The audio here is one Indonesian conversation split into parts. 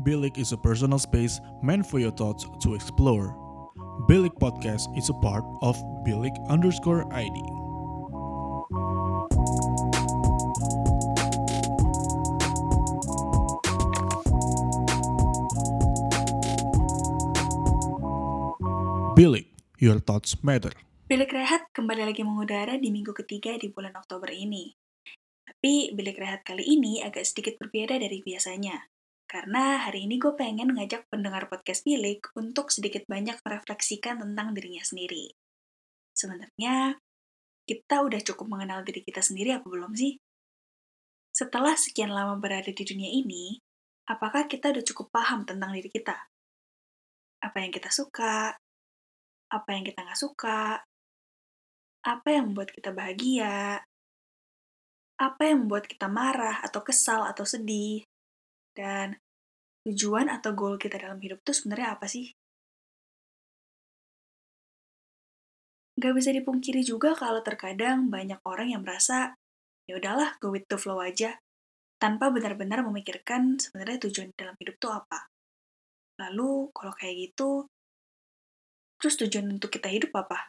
Bilik is a personal space meant for your thoughts to explore. Bilik Podcast is a part of Bilik underscore ID. Bilik, your thoughts matter. Bilik Rehat kembali lagi mengudara di minggu ketiga di bulan Oktober ini. Tapi bilik rehat kali ini agak sedikit berbeda dari biasanya. Karena hari ini gue pengen ngajak pendengar podcast bilik untuk sedikit banyak merefleksikan tentang dirinya sendiri. Sebenarnya, kita udah cukup mengenal diri kita sendiri apa belum sih? Setelah sekian lama berada di dunia ini, apakah kita udah cukup paham tentang diri kita? Apa yang kita suka? Apa yang kita nggak suka? Apa yang membuat kita bahagia? apa yang membuat kita marah atau kesal atau sedih, dan tujuan atau goal kita dalam hidup itu sebenarnya apa sih? Gak bisa dipungkiri juga kalau terkadang banyak orang yang merasa, ya udahlah go with the flow aja, tanpa benar-benar memikirkan sebenarnya tujuan dalam hidup itu apa. Lalu, kalau kayak gitu, terus tujuan untuk kita hidup apa?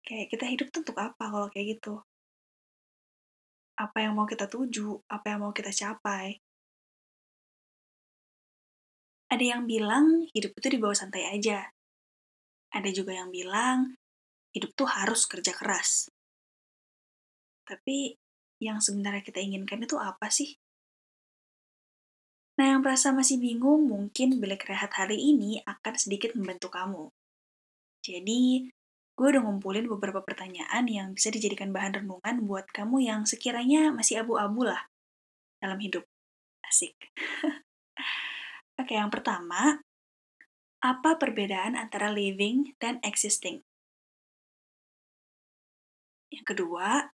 Kayak kita hidup tuh untuk apa kalau kayak gitu? apa yang mau kita tuju, apa yang mau kita capai. Ada yang bilang hidup itu dibawa santai aja. Ada juga yang bilang hidup tuh harus kerja keras. Tapi yang sebenarnya kita inginkan itu apa sih? Nah, yang merasa masih bingung, mungkin bilik rehat hari ini akan sedikit membantu kamu. Jadi, gue udah ngumpulin beberapa pertanyaan yang bisa dijadikan bahan renungan buat kamu yang sekiranya masih abu-abu lah dalam hidup. Asik. Oke, yang pertama, apa perbedaan antara living dan existing? Yang kedua,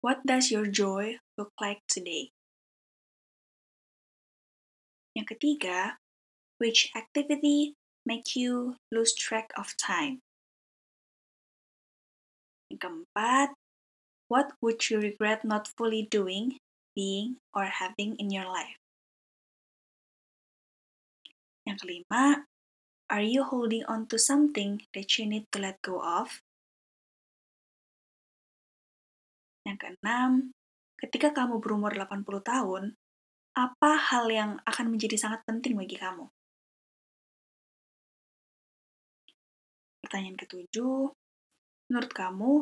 what does your joy look like today? Yang ketiga, which activity make you lose track of time? Yang keempat, what would you regret not fully doing, being, or having in your life? Yang kelima, are you holding on to something that you need to let go of? Yang keenam, ketika kamu berumur 80 tahun, apa hal yang akan menjadi sangat penting bagi kamu? Pertanyaan ketujuh, Menurut kamu,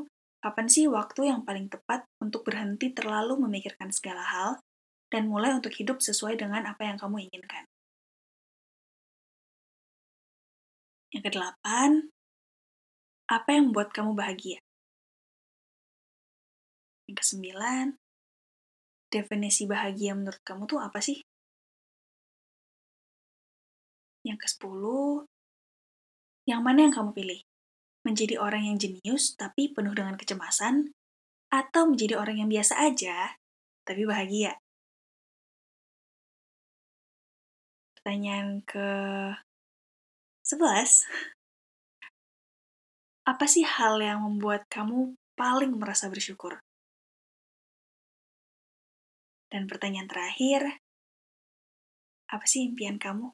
kapan sih waktu yang paling tepat untuk berhenti terlalu memikirkan segala hal dan mulai untuk hidup sesuai dengan apa yang kamu inginkan? Yang kedelapan, apa yang membuat kamu bahagia? Yang kesembilan, definisi bahagia menurut kamu tuh apa sih? Yang kesepuluh, yang mana yang kamu pilih? menjadi orang yang jenius tapi penuh dengan kecemasan, atau menjadi orang yang biasa aja tapi bahagia? Pertanyaan ke 11. Apa sih hal yang membuat kamu paling merasa bersyukur? Dan pertanyaan terakhir, apa sih impian kamu?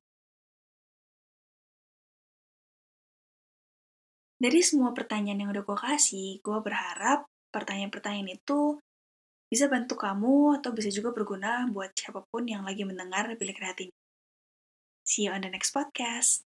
Dari semua pertanyaan yang udah gue kasih, gue berharap pertanyaan-pertanyaan itu bisa bantu kamu atau bisa juga berguna buat siapa pun yang lagi mendengar Bilik Rehat ini. See you on the next podcast.